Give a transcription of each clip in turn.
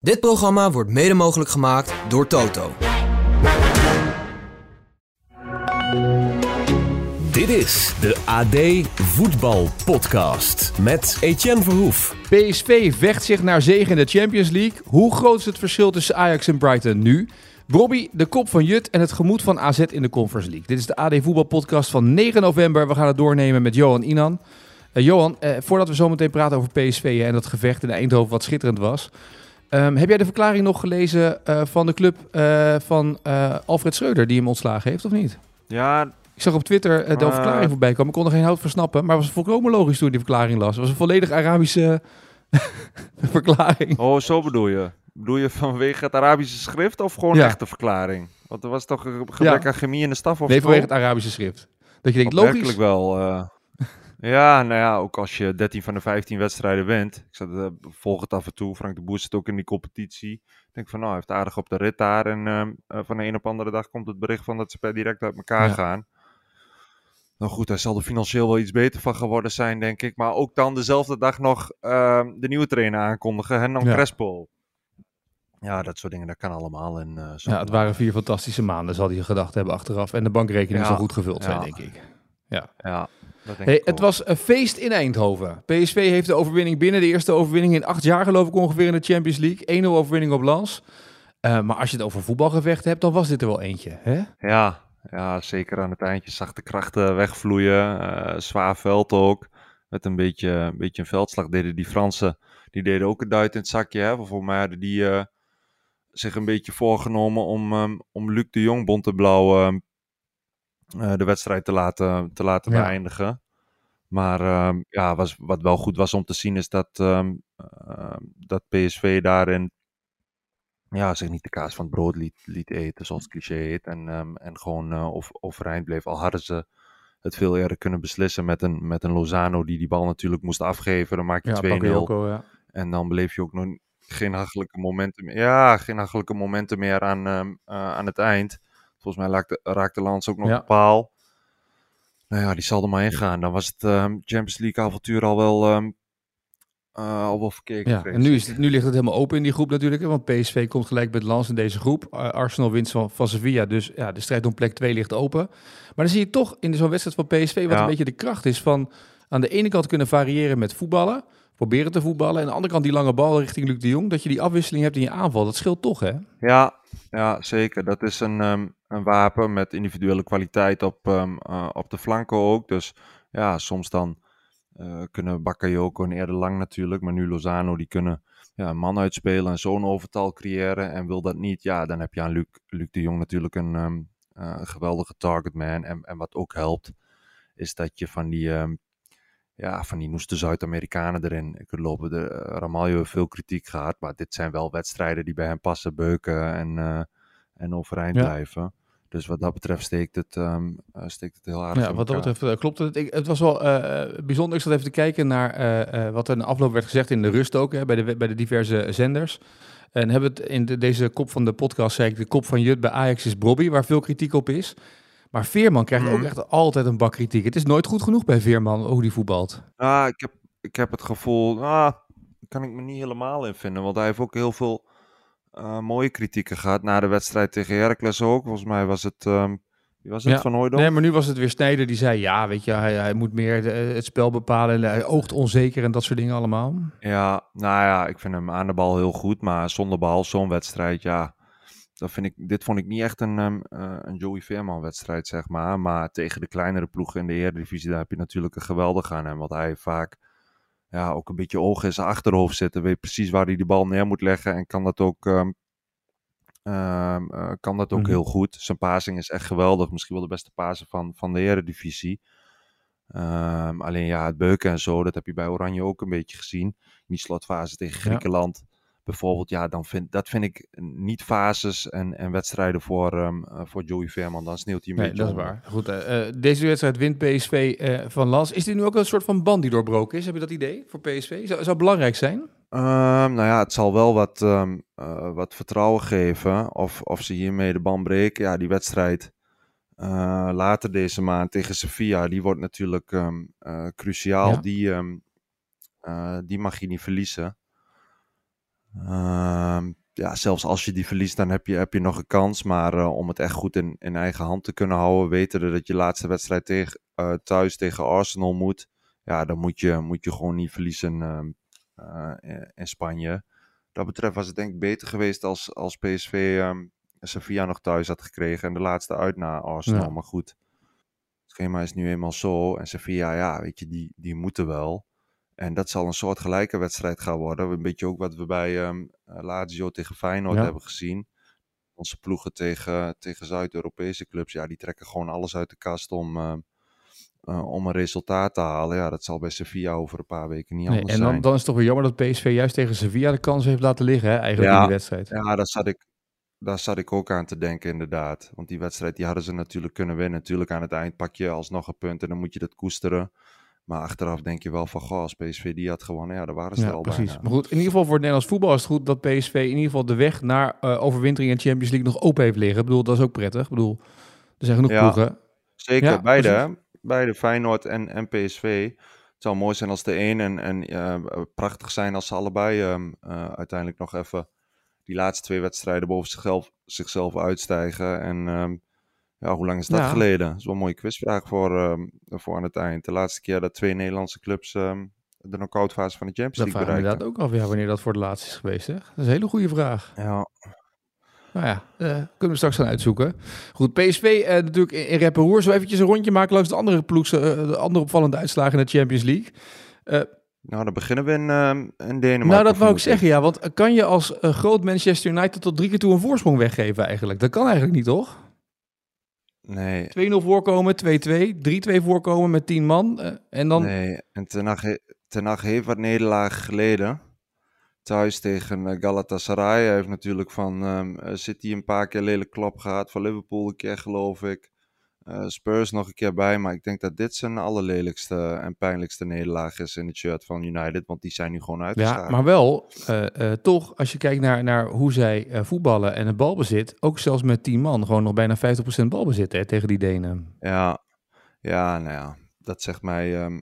Dit programma wordt mede mogelijk gemaakt door Toto. Dit is de AD Voetbal Podcast met Etienne Verhoef. PSV vecht zich naar zegen in de Champions League. Hoe groot is het verschil tussen Ajax en Brighton nu? Robbie, de kop van Jut en het gemoed van AZ in de Conference League. Dit is de AD Voetbal Podcast van 9 november. We gaan het doornemen met Johan Inan. Uh, Johan, uh, voordat we zo meteen praten over PSV en dat gevecht in Eindhoven wat schitterend was. Um, heb jij de verklaring nog gelezen uh, van de club van Alfred Schreuder die hem ontslagen heeft of niet? Ja, ik zag op Twitter de verklaring voorbij komen. Ik kon er geen hout versnappen. Maar het was volkomen logisch toen ik die verklaring las. Het was een volledig Arabische verklaring. Oh, zo bedoel je? Bedoel je vanwege het Arabische schrift of gewoon Ja. echte verklaring? Want er was toch een gebrek Ja. aan chemie in de staf of Nee, vanwege het Arabische schrift. Dat je denkt, logisch. Opmerkelijk wel. Ja, nou ja, ook als je 13 van de 15 wedstrijden wint. Ik zat, eh, volg het af en toe. Frank de Boer zit ook in die competitie. Ik denk van, nou, hij heeft aardig op de rit daar. En ehm, eh, van de een op de andere dag komt het bericht van dat ze per direct uit elkaar Ja. gaan. Nou goed, hij zal er financieel wel iets beter van geworden zijn, denk ik. Maar ook dan dezelfde dag nog ehm, de nieuwe trainer aankondigen, Hernan Ja. Crespo. Ja, dat soort dingen, dat kan allemaal. En, eh, Ja, het waren vier fantastische maanden, zal hij gedacht hebben achteraf. En de bankrekening Ja. zal goed gevuld zijn, Ja. denk ik. Ja, denk Hey, het was een feest in Eindhoven. PSV heeft de overwinning binnen. De eerste overwinning in acht jaar, geloof ik ongeveer, in de Champions League. 1-0 overwinning op Lens. Eh, maar als je het over voetbalgevecht hebt, dan was dit er wel eentje. Hè? Ja, ja, zeker aan het eindje zag de krachten wegvloeien. eh, zwaar veld ook. Met een beetje, een beetje een veldslag deden die Fransen. Die deden ook een duit in het zakje. Hè? Volgens mij hadden die eh, zich een beetje voorgenomen om, ehm, om Luc de Jong Bonteblauw ehm, eh, de wedstrijd te laten, te laten Ja. beëindigen. Maar ehm, ja, was, wat wel goed was om te zien is dat, ehm, ehm, dat PSV daarin ja, zich niet de kaas van het brood liet, liet eten, zoals cliché heet. En, en gewoon eh, of, overeind bleef. Al hadden ze het veel eerder kunnen beslissen met een, met een Lozano die die bal natuurlijk moest afgeven. Dan maak je 2-0. Bakayoko, ja. En dan beleef je ook nog geen hachelijke momenten meer. Ja, geen hachelijke momenten meer aan, eh, aan het eind. Volgens mij raakte, raakte Lans ook nog Ja. de paal. Nou ja, die zal er maar in gaan. Dan was het ehm, Champions League avontuur al wel, ehm, eh, al wel verkeken. Ja, en nu, is het, nu ligt het helemaal open in die groep natuurlijk. Want PSV komt gelijk met Lans in deze groep. Uh, Arsenal wint van, van Sevilla. Dus ja, de strijd om plek 2 ligt open. Maar dan zie je toch in zo'n wedstrijd van PSV... wat Ja. een beetje de kracht is van... aan de ene kant kunnen variëren met voetballen. Proberen te voetballen. En aan de andere kant die lange bal richting Luc de Jong. Dat je die afwisseling hebt in je aanval. Dat scheelt toch, hè? Ja, ja, zeker. Dat is een, ehm, een wapen met individuele kwaliteit op, ehm, eh, op de flanken ook. Dus ja, soms dan eh, kunnen Bakayoko en eerder lang natuurlijk, maar nu Lozano, die kunnen ja, een man uitspelen en zo'n overtal creëren. En wil dat niet, ja, dan heb je aan Luc, Luc de Jong natuurlijk een eh, een geweldige targetman. En, en wat ook helpt, is dat je van die... ja, van die noeste Zuid-Amerikanen erin kunt lopen. De, eh, Ramaljo heeft veel kritiek gehad, maar dit zijn wel wedstrijden die bij hem passen, beuken en, eh, en overeind Ja. blijven. Dus wat dat betreft steekt het, ehm, eh, steekt het heel aardig Ja, wat dat betreft klopt het. Ik, het was wel bijzonder. Ik zat even te kijken naar wat er in de afloop werd gezegd in de rust ook, hè, bij, de, bij de diverse zenders. En hebben het in de- deze kop van de podcast, zei ik, de kop van Jut bij Ajax is Bobby, waar veel kritiek op is. Maar Veerman krijgt ook Mhm. echt altijd een bak kritiek. Het is nooit goed genoeg bij Veerman, hoe die voetbalt. Ah, ik, heb, ik heb het gevoel, ah, daar kan ik me niet helemaal in vinden. Want hij heeft ook heel veel eh, mooie kritieken gehad na de wedstrijd tegen Heracles ook. Volgens mij was het, ehm, wie was het, Ja. Van Hooydonk? Nee, maar nu was het weer Snijder die zei, ja, weet je, hij, hij moet meer de- het spel bepalen. en Hij oogt onzeker en dat soort dingen allemaal. Ja, nou ja, ik vind hem aan de bal heel goed, maar zonder bal, zo'n wedstrijd, ja. Dat vind ik, dit vond ik niet echt een, ehm, eh, een Joey Veerman wedstrijd, zeg maar. Maar tegen de kleinere ploegen in de Eredivisie, daar heb je natuurlijk een geweldig aan hem. Want hij vaak ja, ook een beetje ogen in zijn achterhoofd zitten. Weet precies waar hij de bal neer moet leggen en kan dat ook, ehm, ehm, eh, kan dat ook Mhm. heel goed. Zijn passing is echt geweldig. Misschien wel de beste pasen van, van de Eredivisie. Alleen ja, het beuken en zo, dat heb je bij Oranje ook een beetje gezien. In die slotfase tegen Ja. Bijvoorbeeld, ja, dan vind, dat vind ik niet fases en, en wedstrijden voor, eh, voor Joey Veerman. Dan sneeuwt hij een Nee, beetje dat is waar. Goed, eh, eh, deze wedstrijd wint PSV van Las. Is dit nu ook een soort van band die doorbroken is? Heb je dat idee voor PSV? Zou, zou belangrijk zijn? Ehm, nou ja, het zal wel wat, ehm, eh, wat vertrouwen geven. Of, of ze hiermee de band breken. Ja, die wedstrijd later deze maand tegen Sevilla, die wordt natuurlijk cruciaal. Ja. Die, die mag je niet verliezen. Ehm, ja, zelfs als je die verliest, dan heb je, heb je nog een kans. Maar eh, om het echt goed in, in eigen hand te kunnen houden, weten dat je laatste wedstrijd tegen, eh, thuis tegen Arsenal moet. Ja, dan moet je, moet je gewoon niet verliezen ehm, eh, in Spanje. Dat betreft was het denk ik beter geweest als, als PSV ehm, Sevilla nog thuis had gekregen en de laatste uit naar Arsenal. Ja. Maar goed, het schema is nu eenmaal zo. En Sevilla, ja, weet je, die, die moeten wel. En dat zal een soort gelijke wedstrijd gaan worden. Een beetje ook wat we bij eh, Lazio tegen Feyenoord Ja. hebben gezien. Onze ploegen tegen, tegen Zuid-Europese clubs, ja, die trekken gewoon alles uit de kast om, ehm, eh, om een resultaat te halen. Ja, dat zal bij Sevilla over een paar weken niet Nee, anders en dan, zijn. dan is het toch weer jammer dat PSV juist tegen Sevilla de kans heeft laten liggen, hè, eigenlijk Ja. in die wedstrijd. Ja, daar zat, ik, daar zat ik ook aan te denken, inderdaad. Want die wedstrijd die hadden ze natuurlijk kunnen winnen. Natuurlijk aan het eind pak je alsnog een punt en dan moet je dat koesteren. Maar achteraf denk je wel van, goh, als PSV die had gewonnen, ja, daar waren ze Ja, al precies. bijna. Maar goed, in ieder geval voor het Nederlands voetbal is het goed dat PSV in ieder geval de weg naar eh, overwintering en Champions League nog open heeft liggen. Ik bedoel, dat is ook prettig. Ik bedoel, er zijn genoeg Ja. ploegen. Zeker, Ja, beide, precies. beide Feyenoord en, en PSV. Het zou mooi zijn als de een en, en eh, prachtig zijn als ze allebei ehm, eh, uiteindelijk nog even die laatste twee wedstrijden boven zichzelf, zichzelf uitstijgen. En ehm, ja, hoe lang is dat Ja. geleden? Dat is wel een mooie quizvraag voor, ehm, voor aan het eind. De laatste keer dat twee Nederlandse clubs ehm, de knock-out fase van de Champions Dat League bereikten. inderdaad ook af ja, wanneer dat voor het laatst is geweest. Hè? Dat is een hele goede vraag. Ja, Nou ja, eh, kunnen we straks gaan uitzoeken. Goed, PSV eh, natuurlijk in, in rep en roer. Zo eventjes een rondje maken langs de andere ploeg, eh, de andere opvallende uitslagen in de Champions League. Nou dan beginnen we in, ehm, in Denemarken. nou, dat wou ik zeggen, ja. Want kan je als groot Manchester United tot drie keer toe een voorsprong weggeven eigenlijk? Dat kan eigenlijk niet, toch? Nee, 2-0 voorkomen, 2-2, 3-2 voorkomen met 10 man. eh, en dan, Nee, en Ten Hag, heeft wat nederlagen geleden. Thuis tegen eh, Galatasaray. Hij heeft natuurlijk van eh, City een paar keer lelijk klop gehad. Van Liverpool een keer geloof ik. Eh, Spurs nog een keer bij. Maar ik denk dat dit zijn allerlelijkste en pijnlijkste nederlaag is in het shirt van United. Want die zijn nu gewoon ja, uitgeschakeld. maar wel, eh, eh, toch, als je kijkt naar, naar hoe zij voetballen en het balbezit, ook zelfs met 10 man, gewoon nog bijna 50% balbezit hè, tegen die Denen. Ja, ja, nou ja. Dat zegt mij ehm,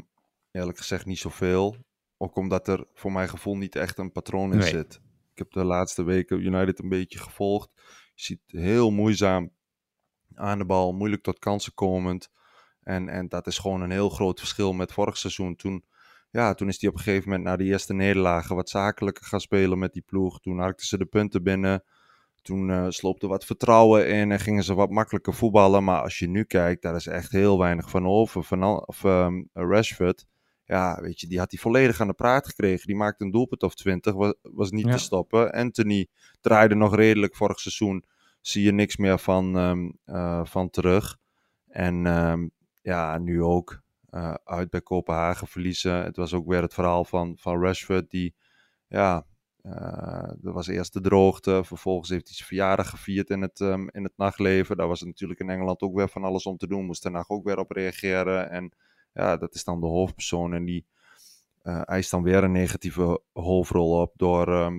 eerlijk gezegd niet zoveel. Ook omdat er voor mijn gevoel niet echt een patroon in Nee. zit. Ik heb de laatste weken United een beetje gevolgd. Je ziet heel moeizaam aan de bal, moeilijk tot kansen komend. En, en dat is gewoon een heel groot verschil met vorig seizoen. Toen, ja, toen is hij op een gegeven moment na de eerste nederlagen wat zakelijker gaan spelen met die ploeg. Toen harkten ze de punten binnen. Toen eh sloopte wat vertrouwen in en gingen ze wat makkelijker voetballen. Maar als je nu kijkt, daar is echt heel weinig van over. Van, of, ehm, Rashford, ja, weet je, die had hij volledig aan de praat gekregen. Die maakte een doelpunt of twintig, was, was niet Ja. te stoppen. Anthony draaide nog redelijk vorig seizoen. Zie je niks meer van, ehm, eh, van terug. En ehm, ja, nu ook eh, uit bij Kopenhagen verliezen. Het was ook weer het verhaal van, van Rashford, die ja, eh er was eerst de droogte, vervolgens heeft hij zijn verjaardag gevierd in het, ehm, in het nachtleven. Daar was natuurlijk in Engeland ook weer van alles om te doen, moest daarna ook weer op reageren. En ja, dat is dan de hoofdpersoon en die eist dan weer een negatieve hoofdrol op door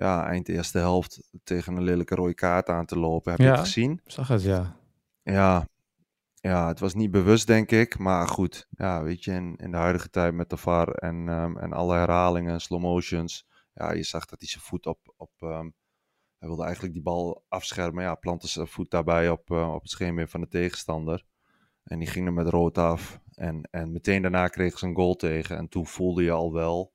ja, eind eerste helft tegen een lelijke rode kaart aan te lopen. Heb je het gezien? Zag het, ja. Ja, ja, het was niet bewust, denk ik. Maar goed, ja, weet je, in, in de huidige tijd met de VAR en, ehm, en alle herhalingen, slow motions. Ja, je zag dat hij zijn voet op. op ehm, hij wilde eigenlijk die bal afschermen. Ja, plantte zijn voet daarbij op, eh, op het scheenbeen van de tegenstander. En die ging er met rood af. En, en meteen daarna kreeg ze een goal tegen. En toen voelde je al wel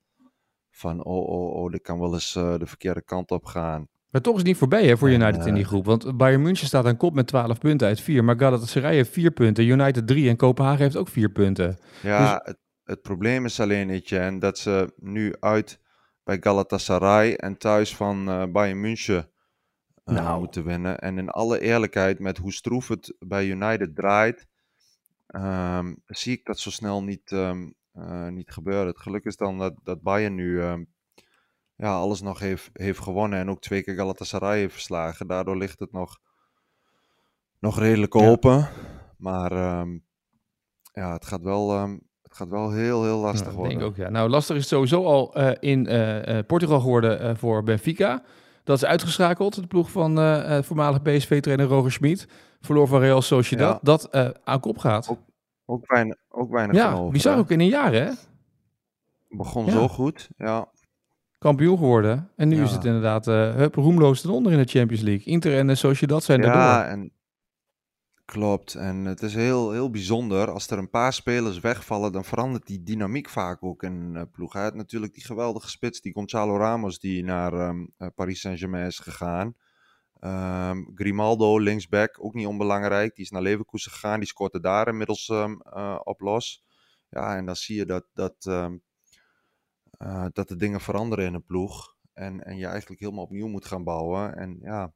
van, oh, oh, oh, dit kan wel eens eh, de verkeerde kant op gaan. Maar toch is het niet voorbij hè, voor En, United in die eh, groep. Want Bayern München staat aan kop met 12 punten uit 4. Maar Galatasaray heeft 4 punten. United 3 en Kopenhagen heeft ook 4 punten. Ja, het, het probleem is alleen, Etienne, dat ze nu uit bij Galatasaray en thuis van eh Bayern München eh, Nou. moeten winnen. En in alle eerlijkheid, met hoe stroef het bij United draait, ehm, zie ik dat zo snel niet, ehm, eh, niet gebeuren. Het geluk is dan dat, dat Bayern nu ehm, ja, alles nog heeft, heeft gewonnen en ook twee keer Galatasaray heeft verslagen. Daardoor ligt het nog, nog redelijk Ja. open. Maar ehm, ja, het gaat wel, ehm, het gaat wel heel, heel lastig Ja, ik worden. denk ook, ja. Nou, lastig is het sowieso al eh, in eh, eh, Portugal geworden eh, voor Benfica. Dat is uitgeschakeld, de ploeg van eh, eh, voormalig PSV-trainer Roger Schmid. Verloor van Real Sociedad. Ja. Dat eh, aan kop gaat. Ook Ook weinig, ook weinig ja, over. bizar hè. ook in een jaar, hè? Begon Ja. zo goed, ja. kampioen geworden. En nu Ja. is het inderdaad eh hup, roemloos ten onder in de Champions League. Inter en uh, dat zijn Ja, daardoor. en klopt. En het is heel, heel bijzonder. Als er een paar spelers wegvallen, dan verandert die dynamiek vaak ook in een eh, ploeg. Hij had natuurlijk die geweldige spits, die Gonzalo Ramos, die naar ehm, eh, Paris Saint-Germain is gegaan. Ehm, Grimaldo, linksback, ook niet onbelangrijk. Die is naar Leverkusen gegaan. Die scoorde daar inmiddels ehm, eh, op los. Ja, en dan zie je dat, dat, ehm, eh, dat de dingen veranderen in een ploeg. En, en je eigenlijk helemaal opnieuw moet gaan bouwen. En ja,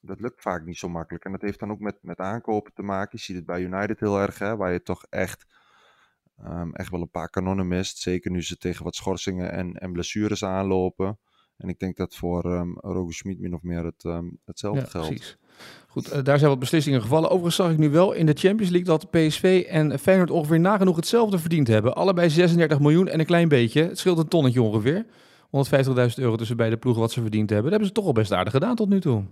dat lukt vaak niet zo makkelijk. En dat heeft dan ook met, met aankopen te maken. Je ziet het bij United heel erg, hè, waar je toch echt, echt wel een paar kanonnen mist. Zeker nu ze tegen wat schorsingen en, en blessures aanlopen. En ik denk dat voor um, Roger Schmid min of meer het, um, hetzelfde Ja, geldt. precies. Goed, uh, daar zijn wat beslissingen gevallen. Overigens zag ik nu wel in de Champions League dat PSV en Feyenoord ongeveer nagenoeg hetzelfde verdiend hebben. Allebei 36 miljoen en een klein beetje. Het scheelt een tonnetje ongeveer. 150.000 euro tussen beide ploegen wat ze verdiend hebben. Dat hebben ze toch al best aardig gedaan tot nu toe.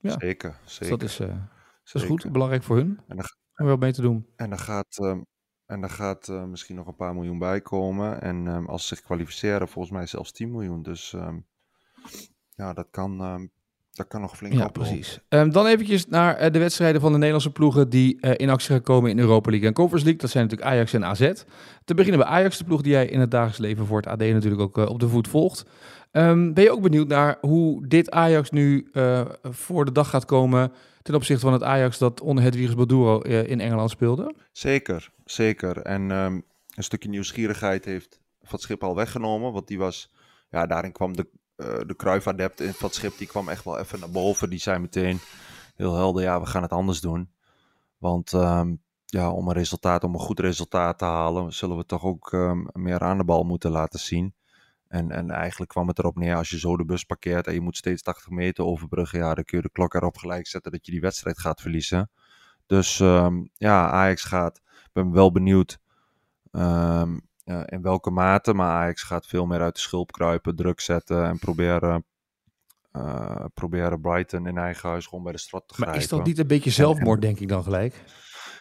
Ja. Zeker, Dus zeker. dat is, uh, dat is goed, belangrijk voor hun. En dan, Om wel mee te doen. en dan gaat, um, en dan gaat uh, misschien nog een paar miljoen bij komen. En um, als ze zich kwalificeren, volgens mij zelfs 10 miljoen. Dus um, ja, dat kan, dat kan nog flink Ja, oplopen. precies. Dan eventjes naar uh, de wedstrijden van de Nederlandse ploegen die uh, in actie gaan komen in Europa League en Conference League. Dat zijn natuurlijk Ajax en AZ. Te beginnen bij Ajax, de ploeg die jij in het dagelijks leven voor het AD natuurlijk ook op de voet volgt. Ben je ook benieuwd naar hoe dit Ajax nu voor de dag gaat komen ten opzichte van het Ajax dat onder Hedwiges Baduro uh, in Engeland speelde? Zeker, zeker. En um, een stukje nieuwsgierigheid heeft Van Schip al weggenomen, want die was, ja, daarin kwam de, uh, de Kruif-adept in Van Schip, die kwam echt wel even naar boven. Die zei meteen heel helder, ja, we gaan het anders doen. Want um, ja, om een resultaat, om een goed resultaat te halen, zullen we toch ook um, meer aan de bal moeten laten zien. En, en eigenlijk kwam het erop neer, als je zo de bus parkeert en je moet steeds 80 meter overbruggen, ja, dan kun je de klok erop gelijk zetten dat je die wedstrijd gaat verliezen. Dus ja, Ajax gaat, ben wel benieuwd um, uh, in welke mate, maar Ajax gaat veel meer uit de schulp kruipen, druk zetten en proberen, uh, proberen Brighton in eigen huis gewoon bij de strot te grijpen. Maar is dat niet een beetje zelfmoord, denk ik dan gelijk?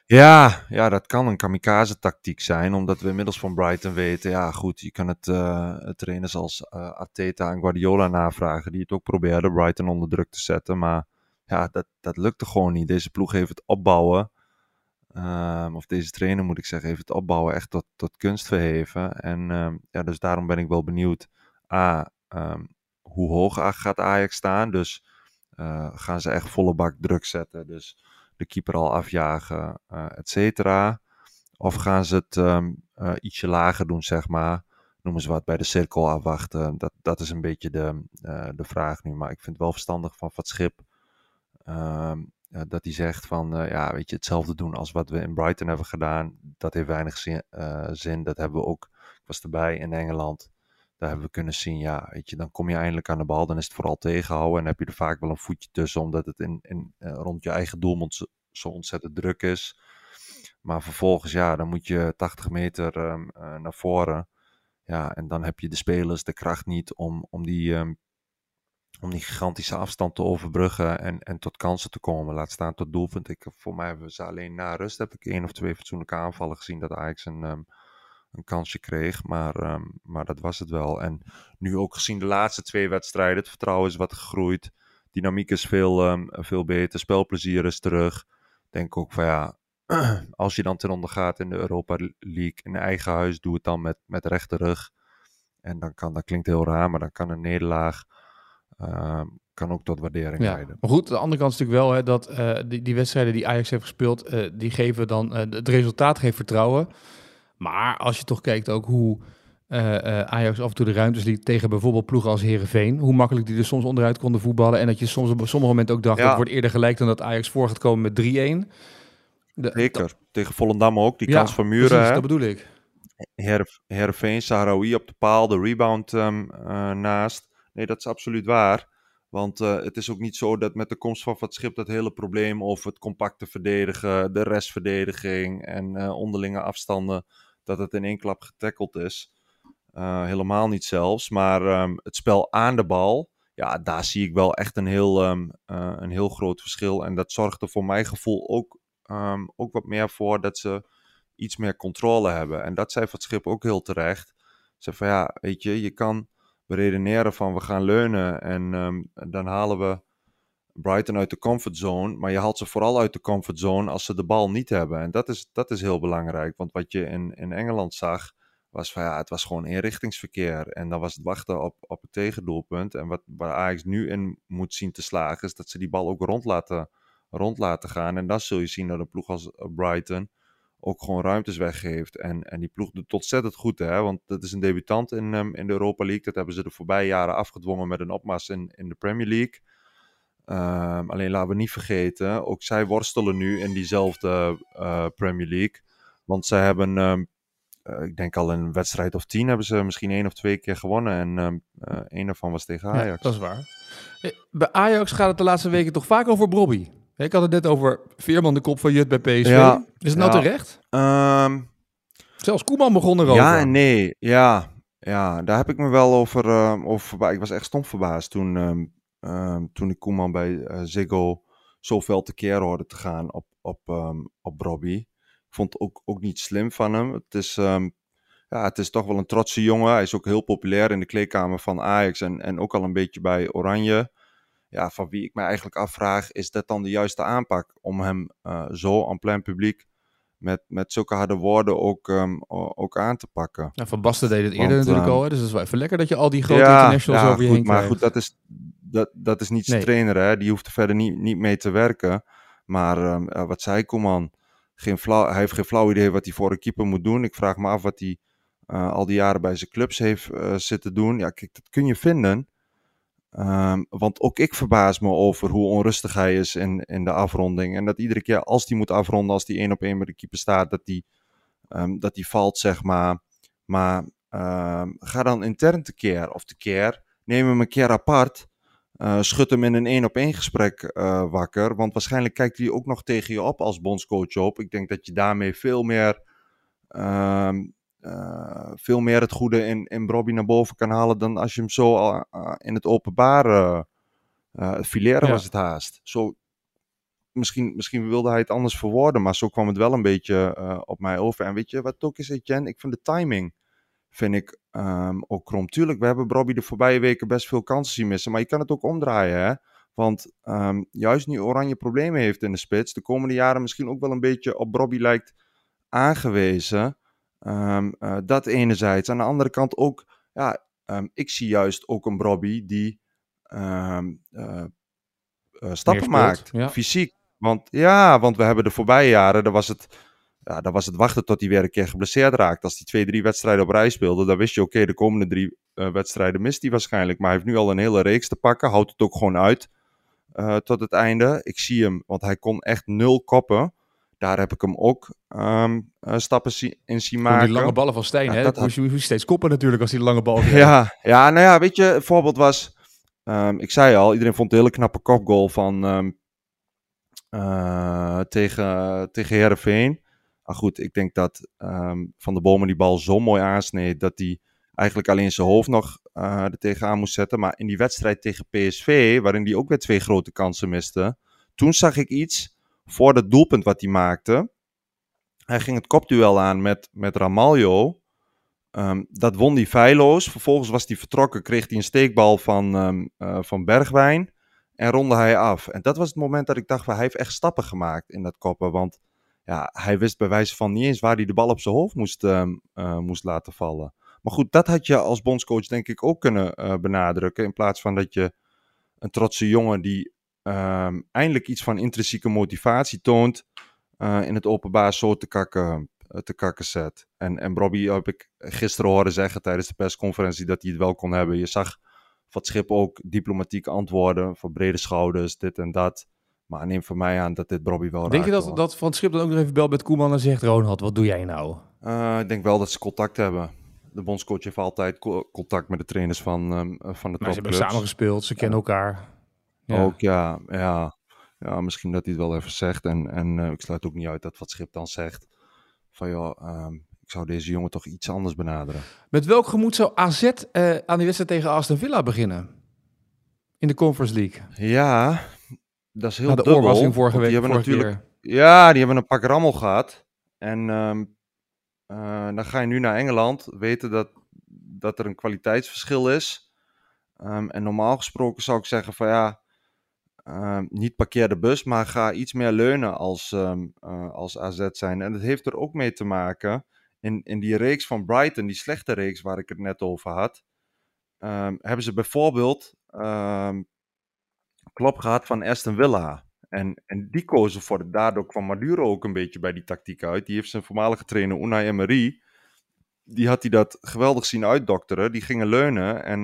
Ja, ja, dat kan een kamikaze-tactiek zijn, omdat we inmiddels van Brighton weten, ja goed, je kan het uh, trainers als uh, Arteta en Guardiola navragen, die het ook probeerden Brighton onder druk te zetten, maar ja, dat, dat lukte gewoon niet. Deze ploeg heeft het opbouwen, um, of deze trainer moet ik zeggen, heeft het opbouwen echt tot, tot kunst verheven. En um, ja, dus daarom ben ik wel benieuwd, A, um, hoe hoog gaat Ajax staan, dus uh, gaan ze echt volle bak druk zetten, dus de keeper al afjagen, uh, et cetera. Of gaan ze het uh, ietsje lager doen, zeg maar. Noemen ze wat bij de cirkel afwachten. Dat, dat is een beetje de, de vraag nu. Maar ik vind het wel verstandig van Van Schip. Dat hij zegt van, ja, weet je, hetzelfde doen als wat we in Brighton hebben gedaan. Dat heeft weinig zin. zin. Dat hebben we ook, ik was erbij in Engeland. Daar hebben we kunnen zien, ja, weet je, dan kom je eindelijk aan de bal. Dan is het vooral tegenhouden. En heb je er vaak wel een voetje tussen, omdat het in, in, uh, rond je eigen doelmond zo, ontzettend druk is. Maar vervolgens, ja, dan moet je 80 meter uh, naar voren. Ja, en dan heb je de spelers de kracht niet om, om, die, um, om die gigantische afstand te overbruggen en, en tot kansen te komen. Laat staan tot doelpunt. Ik, voor mij hebben ze alleen na rust, heb ik één of twee fatsoenlijke aanvallen gezien dat Ajax een... Um, een kansje kreeg, maar, um, maar dat was het wel. En nu ook gezien de laatste twee wedstrijden, het vertrouwen is wat gegroeid, dynamiek is veel, um, veel beter, spelplezier is terug. Denk ook van ja, als je dan ten onder gaat in de Europa League in eigen huis, doe het dan met, met rechte rug. En dan kan, dat klinkt heel raar, maar dan kan een nederlaag um, kan ook tot waardering ja. leiden. Maar goed, de andere kant is natuurlijk wel hè, dat uh, die, die wedstrijden die Ajax heeft gespeeld, uh, die geven dan, uh, het resultaat geeft vertrouwen. Maar als je toch kijkt ook hoe Ajax af en toe de ruimtes liet tegen bijvoorbeeld ploegen als Herenveen, hoe makkelijk die er soms onderuit konden voetballen en dat je soms op sommige momenten ook dacht ja. dat wordt eerder gelijk dan dat Ajax voor gaat komen met 3-1. Zeker, tegen Volendam ook, die ja, kans van Muren. Precies, hè? dat bedoel ik. Sahraoui op de paal, de rebound um, uh, naast. Nee, dat is absoluut waar. Want uh, het is ook niet zo dat met de komst van het schip dat hele probleem over het compacte verdedigen, de restverdediging en uh, onderlinge afstanden, dat het in één klap getackeld is. Uh, helemaal niet zelfs. Maar um, het spel aan de bal, ja, daar zie ik wel echt een heel, um, een heel groot verschil. En dat zorgt er voor mijn gevoel ook, um, ook wat meer voor dat ze iets meer controle hebben. En dat zei Van Schip ook heel terecht. Zeg van ja, weet je, je kan beredeneren van we gaan leunen en ehm, dan halen we Brighton uit de comfortzone. Maar je haalt ze vooral uit de comfortzone als ze de bal niet hebben. En dat is, dat is heel belangrijk. Want wat je in, in Engeland zag, was van ja, het was gewoon inrichtingsverkeer. En dan was het wachten op, op het tegendoelpunt. En wat, waar Ajax nu in moet zien te slagen, is dat ze die bal ook rond laten, rond laten gaan. En dan zul je zien dat een ploeg als Brighton ook gewoon ruimtes weggeeft. En, en die ploeg doet ontzettend goed, hè? want dat is een debutant in, um, in de Europa League. Dat hebben ze de voorbije jaren afgedwongen met een opmars in, in de Premier League. Um, alleen laten we niet vergeten, ook zij worstelen nu in diezelfde uh, Premier League. Want zij hebben, um, uh, ik denk al een wedstrijd of tien, hebben ze misschien één of twee keer gewonnen. En um, uh, één daarvan was tegen Ajax. Ja, dat is waar. Bij Ajax gaat het de laatste weken toch vaak over Bobby. Ik had het net over Veerman de kop van Jut bij PSV. Ja, is het nou ja. terecht? Um, Zelfs Koeman begon erover. Ja en nee. Ja, ja, daar heb ik me wel over, uh, over Ik was echt stom verbaasd toen, um, um, toen ik Koeman bij uh, Ziggo zoveel tekeer hoorde te gaan op, op, op Robbie. Ik vond het ook, ook niet slim van hem. Het is, ja, het is toch wel een trotse jongen. Hij is ook heel populair in de kleedkamer van Ajax en, en ook al een beetje bij Oranje ja, van wie ik me eigenlijk afvraag, is dat dan de juiste aanpak om hem uh, zo aan plein publiek met, met zulke harde woorden ook, um, ook aan te pakken. Ja, van Basten deed het eerder natuurlijk um, al, hè? dus het is wel even lekker dat je al die grote ja, internationals ja, over je goed, heen Maar krijgt. goed, dat is, dat, dat is niet zijn trainer, hè? die hoeft er verder niet, niet mee te werken. Maar um, uh, wat zei Koeman, geen flauw, hij heeft geen flauw idee wat hij voor een keeper moet doen. Ik vraag me af wat hij uh, al die jaren bij zijn clubs heeft uh, zitten doen. Ja, kijk, dat kun je vinden. Um, want ook ik verbaas me over hoe onrustig hij is in, in de afronding. En dat iedere keer als hij moet afronden, als hij één op één met de keeper staat, dat hij um, dat die valt, zeg maar. Maar um, ga dan intern tekeer of tekeer. Neem hem een keer apart. Uh, schud hem in een één op één gesprek uh, wakker. Want waarschijnlijk kijkt hij ook nog tegen je op als bondscoach op. Ik denk dat je daarmee veel meer uh, veel meer het goede in, in Bobby naar boven kan halen dan als je hem zo uh, uh, in het openbaar uh, fileren ja. was het haast. Zo, misschien, misschien wilde hij het anders verwoorden, maar zo kwam het wel een beetje uh, op mij over. En weet je wat ook is, Etienne? Ik vind de timing vind ik um, ook krom. Tuurlijk, we hebben Bobby de voorbije weken best veel kansen zien missen, maar je kan het ook omdraaien, hè? Want um, juist nu Oranje problemen heeft in de spits, de komende jaren misschien ook wel een beetje op Bobby lijkt aangewezen. Um, uh, dat enerzijds. Aan de andere kant ook, ja, um, ik zie juist ook een Bobby die um, uh, uh, stappen maakt, ja. fysiek. Want ja, want we hebben de voorbije jaren, daar was het, ja, daar was het wachten tot hij weer een keer geblesseerd raakt. Als hij twee, drie wedstrijden op rij speelde, dan wist je, oké, okay, de komende drie wedstrijden mist hij waarschijnlijk. Maar hij heeft nu al een hele reeks te pakken, houdt het ook gewoon uit tot het einde. Ik zie hem, want hij kon echt nul koppen daar heb ik hem ook um, uh, stappen in zien maken. Die lange ballen van Stijn, ja, hè? Dat moest je steeds koppen natuurlijk als die lange bal. Ja, ja, nou ja, weet je, het voorbeeld was... Um, ik zei al, iedereen vond een hele knappe kopgoal van... Um, uh, tegen, tegen Heerenveen. Maar goed, ik denk dat Van de Bomen die bal zo mooi aansneed... dat hij eigenlijk alleen zijn hoofd nog uh, er tegenaan moest zetten. Maar in die wedstrijd tegen PSV, waarin hij ook weer twee grote kansen miste... toen zag ik iets voor dat doelpunt wat hij maakte. Hij ging het kopduel aan met, met Ramaljo. Um, dat won hij feilloos. Vervolgens was hij vertrokken, kreeg hij een steekbal van, um, uh, van Bergwijn. En ronde hij af. En dat was het moment dat ik dacht, hij heeft echt stappen gemaakt in dat koppen. Want ja, hij wist bij wijze van niet eens waar hij de bal op zijn hoofd moest, um, uh, moest laten vallen. Maar goed, dat had je als bondscoach denk ik ook kunnen uh, benadrukken. In plaats van dat je een trotse jongen die um, eindelijk iets van intrinsieke motivatie toont uh, in het openbaar zo te kakken, uh, te kakken zet. En, en Robbie heb ik gisteren horen zeggen tijdens de persconferentie dat hij het wel kon hebben. Je zag van het schip ook diplomatiek antwoorden van brede schouders, dit en dat. Maar neem van mij aan dat dit Robbie wel Denk je dat, dat Van het Schip dan ook nog even belt met Koeman en zegt... Ronald, wat doe jij nou? Uh, ik denk wel dat ze contact hebben. De bondscoach heeft altijd co contact met de trainers van, um, van de maar ze hebben samen gespeeld, ze kennen elkaar. Ja. Ook ja, ja, ja, misschien dat hij het wel even zegt. En, en uh, ik sluit ook niet uit dat wat Schip dan zegt. Van ja, um, ik zou deze jongen toch iets anders benaderen. Met welk gemoed zou AZ uh, aan die wedstrijd tegen Aston Villa beginnen? In de Conference League. Ja, dat is heel nou, de dubbel. vorige week. Die hebben natuurlijk, keer. Ja, die hebben een pak rammel gehad. En um, uh, dan ga je nu naar Engeland. Weten dat dat er een kwaliteitsverschil is. Ehm, en normaal gesproken zou ik zeggen van ja, ehm, niet parkeer de bus, maar ga iets meer leunen als, ehm, eh, als AZ zijn. En dat heeft er ook mee te maken in, in die reeks van Brighton, die slechte reeks waar ik het net over had. ehm, hebben ze bijvoorbeeld ehm klop gehad van Aston Villa. En, en die kozen voor het. Daardoor kwam Maduro ook een beetje bij die tactiek uit. Die heeft zijn voormalige trainer Unai Emery. Die had hij dat geweldig zien uitdokteren. Die gingen leunen. En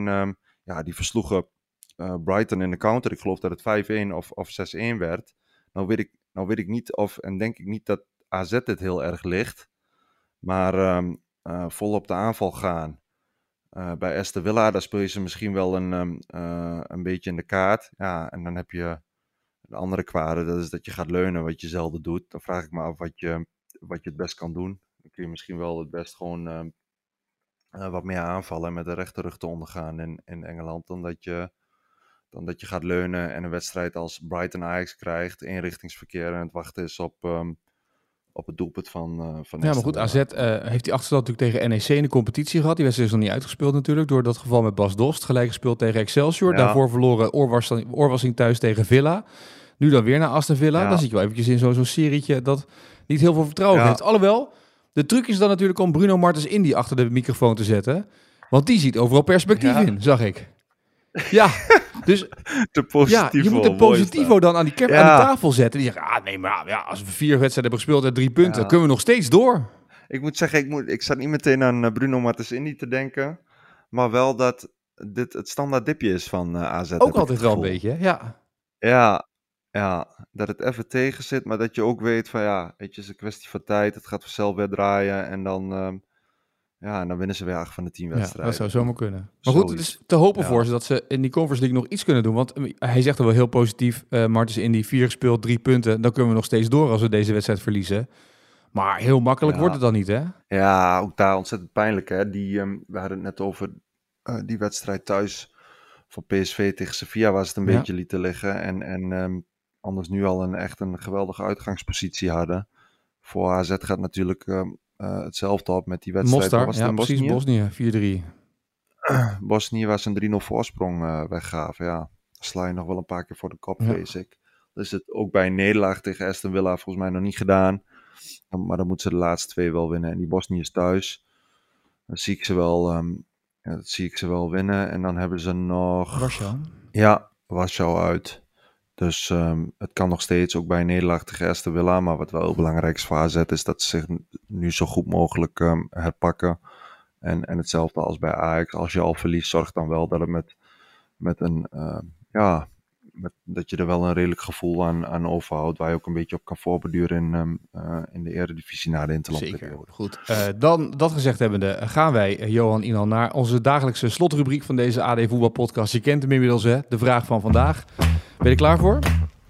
ja, die versloegen Brighton in de counter. Ik geloof dat het 5-1 of, of 6-1 werd. Nou weet, ik, nou weet ik niet of. En denk ik niet dat AZ het heel erg ligt. Maar eh, vol op de aanval gaan. Eh, bij Aston Villa, daar speel je ze misschien wel een, ehm, eh, een beetje in de kaart. Ja, en dan heb je de andere kwade, dat is dat je gaat leunen, wat je zelden doet. Dan vraag ik me af wat je, wat je het best kan doen. Dan kun je misschien wel het best gewoon ehm, eh, wat meer aanvallen en met de rechterrug te ondergaan in, in Engeland. Dan dat, je, dan dat je gaat leunen en een wedstrijd als Brighton Ajax krijgt, eenrichtingsverkeer en het wachten is op, ehm, op het doelpunt van, eh van Ja, maar goed. AZ eh, heeft die achterstand natuurlijk tegen NEC in de competitie gehad. Die wedstrijd is nog niet uitgespeeld natuurlijk, door dat geval met Bas Dost. Gelijk gespeeld tegen Excelsior. Ja. Daarvoor verloren oorwassing, oorwassing thuis tegen Villa. Nu dan weer naar Aston Villa. Ja. Dan zit je wel eventjes in zo'n zo'n serietje dat niet heel veel vertrouwen Ja. heeft. Alhoewel, de truc is dan natuurlijk om Bruno Martens Indy achter de microfoon te zetten. Want die ziet overal perspectief Ja. in, zag ik. Ja, dus De ja, je moet is positivo dan aan die, Ja. aan die tafel zetten. Die zeggen, ah nee, maar ja, als we vier wedstrijden hebben gespeeld en drie punten, Ja. kunnen we nog steeds door. Ik moet zeggen, ik, moet, ik zat niet meteen aan eh, Bruno Martens Indy te denken. Maar wel dat dit het standaard dipje is van eh, AZ. Ook altijd wel een beetje, ja. Ja, ja, dat het even tegen zit, maar dat je ook weet van ja, weet je, het is een kwestie van tijd. Het gaat vanzelf weer draaien en dan, ehm, ja, en dan winnen ze weer acht van de tien Ja, wedstrijden. dat zou zomaar kunnen. Maar goed, het is te hopen Ja. voor ze dat ze in die Conference League nog iets kunnen doen. Want eh, hij zegt er wel heel positief, eh Martens in die vier gespeeld, drie punten. Dan kunnen we nog steeds door als we deze wedstrijd verliezen. Maar heel makkelijk Ja. wordt het dan niet, hè? Ja, ook daar ontzettend pijnlijk hè. Die, ehm, we hadden het net over eh, die wedstrijd thuis van PSV tegen Sevilla waar ze het een Ja. beetje lieten liggen. En, en ehm, anders nu al een echt een geweldige uitgangspositie hadden. Voor AZ gaat natuurlijk ehm, eh, hetzelfde op met die wedstrijd. Mostar, Was ja in precies, Bosnië? Bosnië, 4-3. Bosnië was een 3-0 voorsprong eh, weggaven. Ja, sla je nog wel een paar keer voor de kop, Ja. vrees ik. Dus het ook bij een nederlaag tegen Aston Villa volgens mij nog niet gedaan. Maar dan moeten ze de laatste twee wel winnen. En die Bosnië is thuis. Dan zie ik ze wel, ehm, ja, dat zie ik ze wel winnen. En dan hebben ze nog... Warschau. Ja, Warschau uit. Dus ehm, het kan nog steeds ook bij een nederlaag tegen Aston Villa. Maar wat wel heel belangrijk is voor is dat ze zich nu zo goed mogelijk ehm, herpakken. En, en hetzelfde als bij Ajax. Als je al verliest, zorg dan wel dat het met, met een... ehm, ja, dat je er wel een redelijk gevoel aan, aan overhoudt. Waar je ook een beetje op kan voorbeduren in, eh, in de eredivisie na de interlandperiode. Goed. Eh, dan, dat gezegd hebbende, gaan wij, eh, Johan Inan, naar onze dagelijkse slotrubriek van deze AD Voetbal Podcast. Je kent hem inmiddels, hè? De vraag van vandaag. Ben je er klaar voor?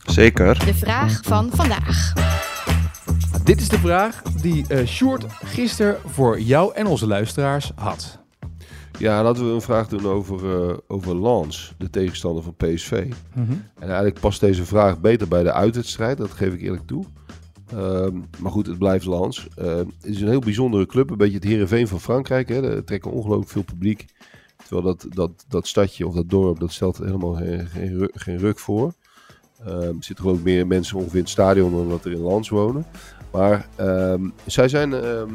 Zeker. De vraag van vandaag. Dit is de vraag die eh Sjoerd gisteren voor jou en onze luisteraars had. Ja, laten we een vraag doen over, eh over Lens, de tegenstander van PSV. En eigenlijk past deze vraag beter bij de uitwedstrijd, dat geef ik eerlijk toe. Ehm, maar goed, het blijft Lens. Ehm, het is een heel bijzondere club, een beetje het Heerenveen van Frankrijk. Hè. Er trekken ongelooflijk veel publiek. Terwijl dat, dat, dat stadje of dat dorp, dat stelt helemaal geen, geen, ru- geen ruk voor. Ehm, er zitten geloof ik meer mensen ongeveer in het stadion dan dat er in Lens wonen. Maar ehm, zij zijn ehm,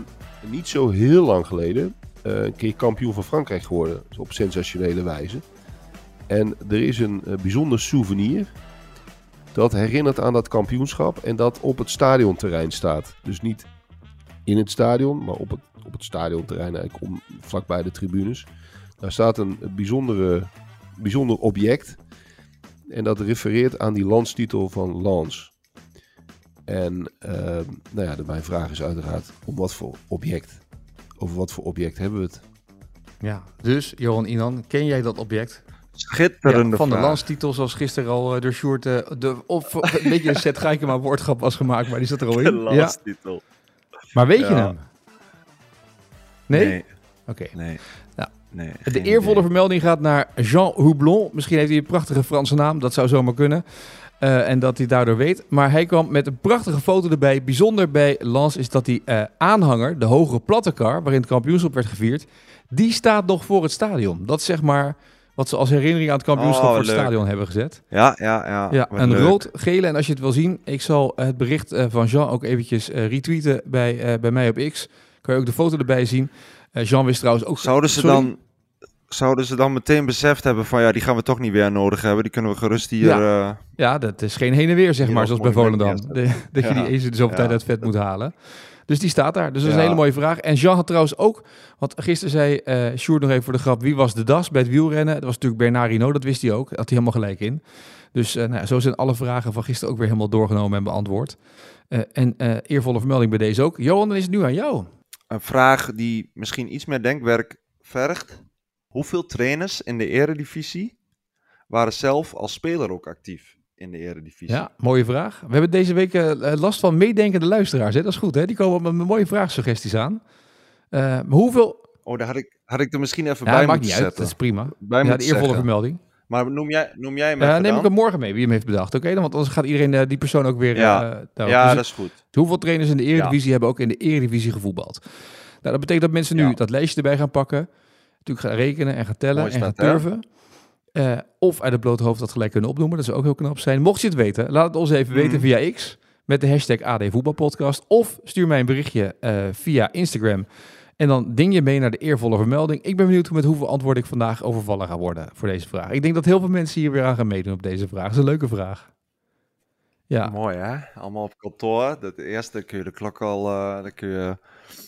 niet zo heel lang geleden eh, een keer kampioen van Frankrijk geworden. Dus op sensationele wijze. En er is een eh, bijzonder souvenir. Dat herinnert aan dat kampioenschap. En dat op het stadionterrein staat. Dus niet in het stadion, maar op het, op het stadionterrein eigenlijk vlakbij de tribunes. Daar staat een bijzondere, bijzonder object. En dat refereert aan die landstitel van Lens. En ehm, nou ja, de, mijn vraag is uiteraard om wat voor object. Over wat voor object hebben we het? Ja, dus Johan Inan, ken jij dat object? Schitterende Ja, van de landstitel, zoals gisteren al eh, door Sjoerd eh, de, of een beetje een Seth Geikema woordgrap was gemaakt, maar die zat er al De in. Ja. landstitel. Maar weet je Ja. hem? Nee? Nee, Oké. nee. Nee, De eervolle idee. vermelding gaat naar Jean Houblon. Misschien heeft hij een prachtige Franse naam, dat zou zomaar kunnen. Eh, en dat hij daardoor weet. Maar hij kwam met een prachtige foto erbij. Bijzonder bij Lans is dat die eh, aanhanger, de hogere plattekar, waarin het kampioenschap werd gevierd, die staat nog voor het stadion. Dat is zeg maar wat ze als herinnering aan het kampioenschap Oh, voor het leuk. stadion hebben gezet. Ja, ja, ja. Ja, een leuk. rood-gele. En als je het wil zien, ik zal het bericht eh, van Jean ook eventjes retweeten bij, bij mij op X. Kan je ook de foto erbij zien. Eh, Jean wist trouwens ook... Zouden ze, Sorry? dan, zouden ze dan meteen beseft hebben van ja, die gaan we toch niet weer nodig hebben. Die kunnen we gerust hier... Ja. eh, Ja, dat is geen heen en weer, zeg maar, zoals bij Volendam. De- dat je Ja. die eens in de zoveel tijd uit vet moet halen. Dus die staat daar. Dus dat is een hele mooie vraag. En Jean had trouwens ook, want gisteren zei eh Sjoerd nog even voor de grap, wie was de das bij het wielrennen? Dat was natuurlijk Bernard Hinault, dat wist hij ook. Had hij helemaal gelijk in. Dus nou, zo zijn alle vragen van gisteren ook weer helemaal doorgenomen en beantwoord. En eervolle vermelding bij deze ook. Johan, dan is het nu aan jou. Een vraag die misschien iets meer denkwerk vergt. Hoeveel trainers in de eredivisie waren zelf als speler ook actief in de eredivisie? Ja, mooie vraag. We hebben deze week eh, last van meedenkende luisteraars. Hè? Dat is goed, hè? Die komen met mooie vraagsuggesties aan. Eh, hoeveel... Oh, daar had ik, had ik er misschien even Ja, bij maakt moeten niet uit. Dat is prima. Bij Ja, de eervolle vermelding. Maar noem jij, noem jij hem even neem ik hem morgen mee wie hem heeft bedacht. Oké, dan want anders gaat iedereen eh, die persoon ook weer. Ja. eh. Ja, Dus dat is goed. Hoeveel trainers in de Eredivisie hebben ook in de Eredivisie gevoetbald? Nou, dat betekent dat mensen nu Ja. dat lijstje erbij gaan pakken. Natuurlijk gaan rekenen en gaan tellen Mooi en gaan turven. Of uit het blote hoofd dat gelijk kunnen opnoemen. Dat zou ook heel knap zijn. Mocht je het weten, laat het ons even weten Mhm. via X. Met de hashtag AD Voetbalpodcast. Of stuur mij een berichtje via Instagram. En dan ding je mee naar de eervolle vermelding. Ik ben benieuwd met hoeveel antwoord ik vandaag overvallen ga worden voor deze vraag. Ik denk dat heel veel mensen hier weer aan gaan meedoen op deze vraag. Dat is een leuke vraag. Ja, Mooi hè? Allemaal op kantoor. Dat eerste kun je de klok al, daar kun je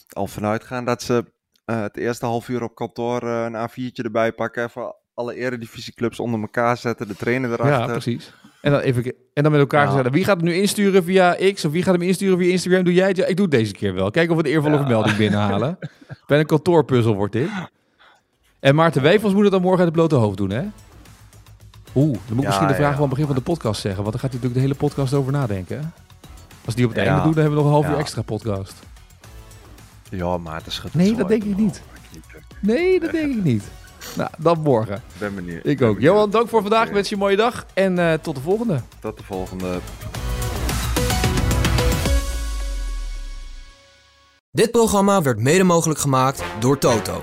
al vanuit gaan dat ze eh, het eerste half uur op kantoor eh, een A4'tje erbij pakken. Even alle eredivisieclubs onder elkaar zetten, de trainer Ja, erachter. precies. En dan, even, en dan met elkaar Ja. gezegd, wie gaat het nu insturen via X of wie gaat hem insturen via Instagram? Doe jij het? Ja, ik doe het deze keer wel. Kijken of we de eervolle Ja. vermelding binnenhalen. Bij een kantoorpuzzel wordt dit. En Maarten Wijfels moet het dan morgen uit het blote hoofd doen, hè? Oeh, dan moet ik misschien de vraag van het begin van de podcast zeggen. Want dan gaat hij natuurlijk de hele podcast over nadenken. Als die op het einde doen, dan hebben we nog een half uur extra podcast. Ja, maar het is goed. Nee, dat denk ik niet. Nee, dat denk ik niet. Nou, dan morgen. Ik ben benieuwd. Ik ben ook. benieuwd. Johan, dank voor vandaag. Ik wens je een mooie dag. En eh, tot de volgende. Tot de volgende. Dit programma werd mede mogelijk gemaakt door Toto.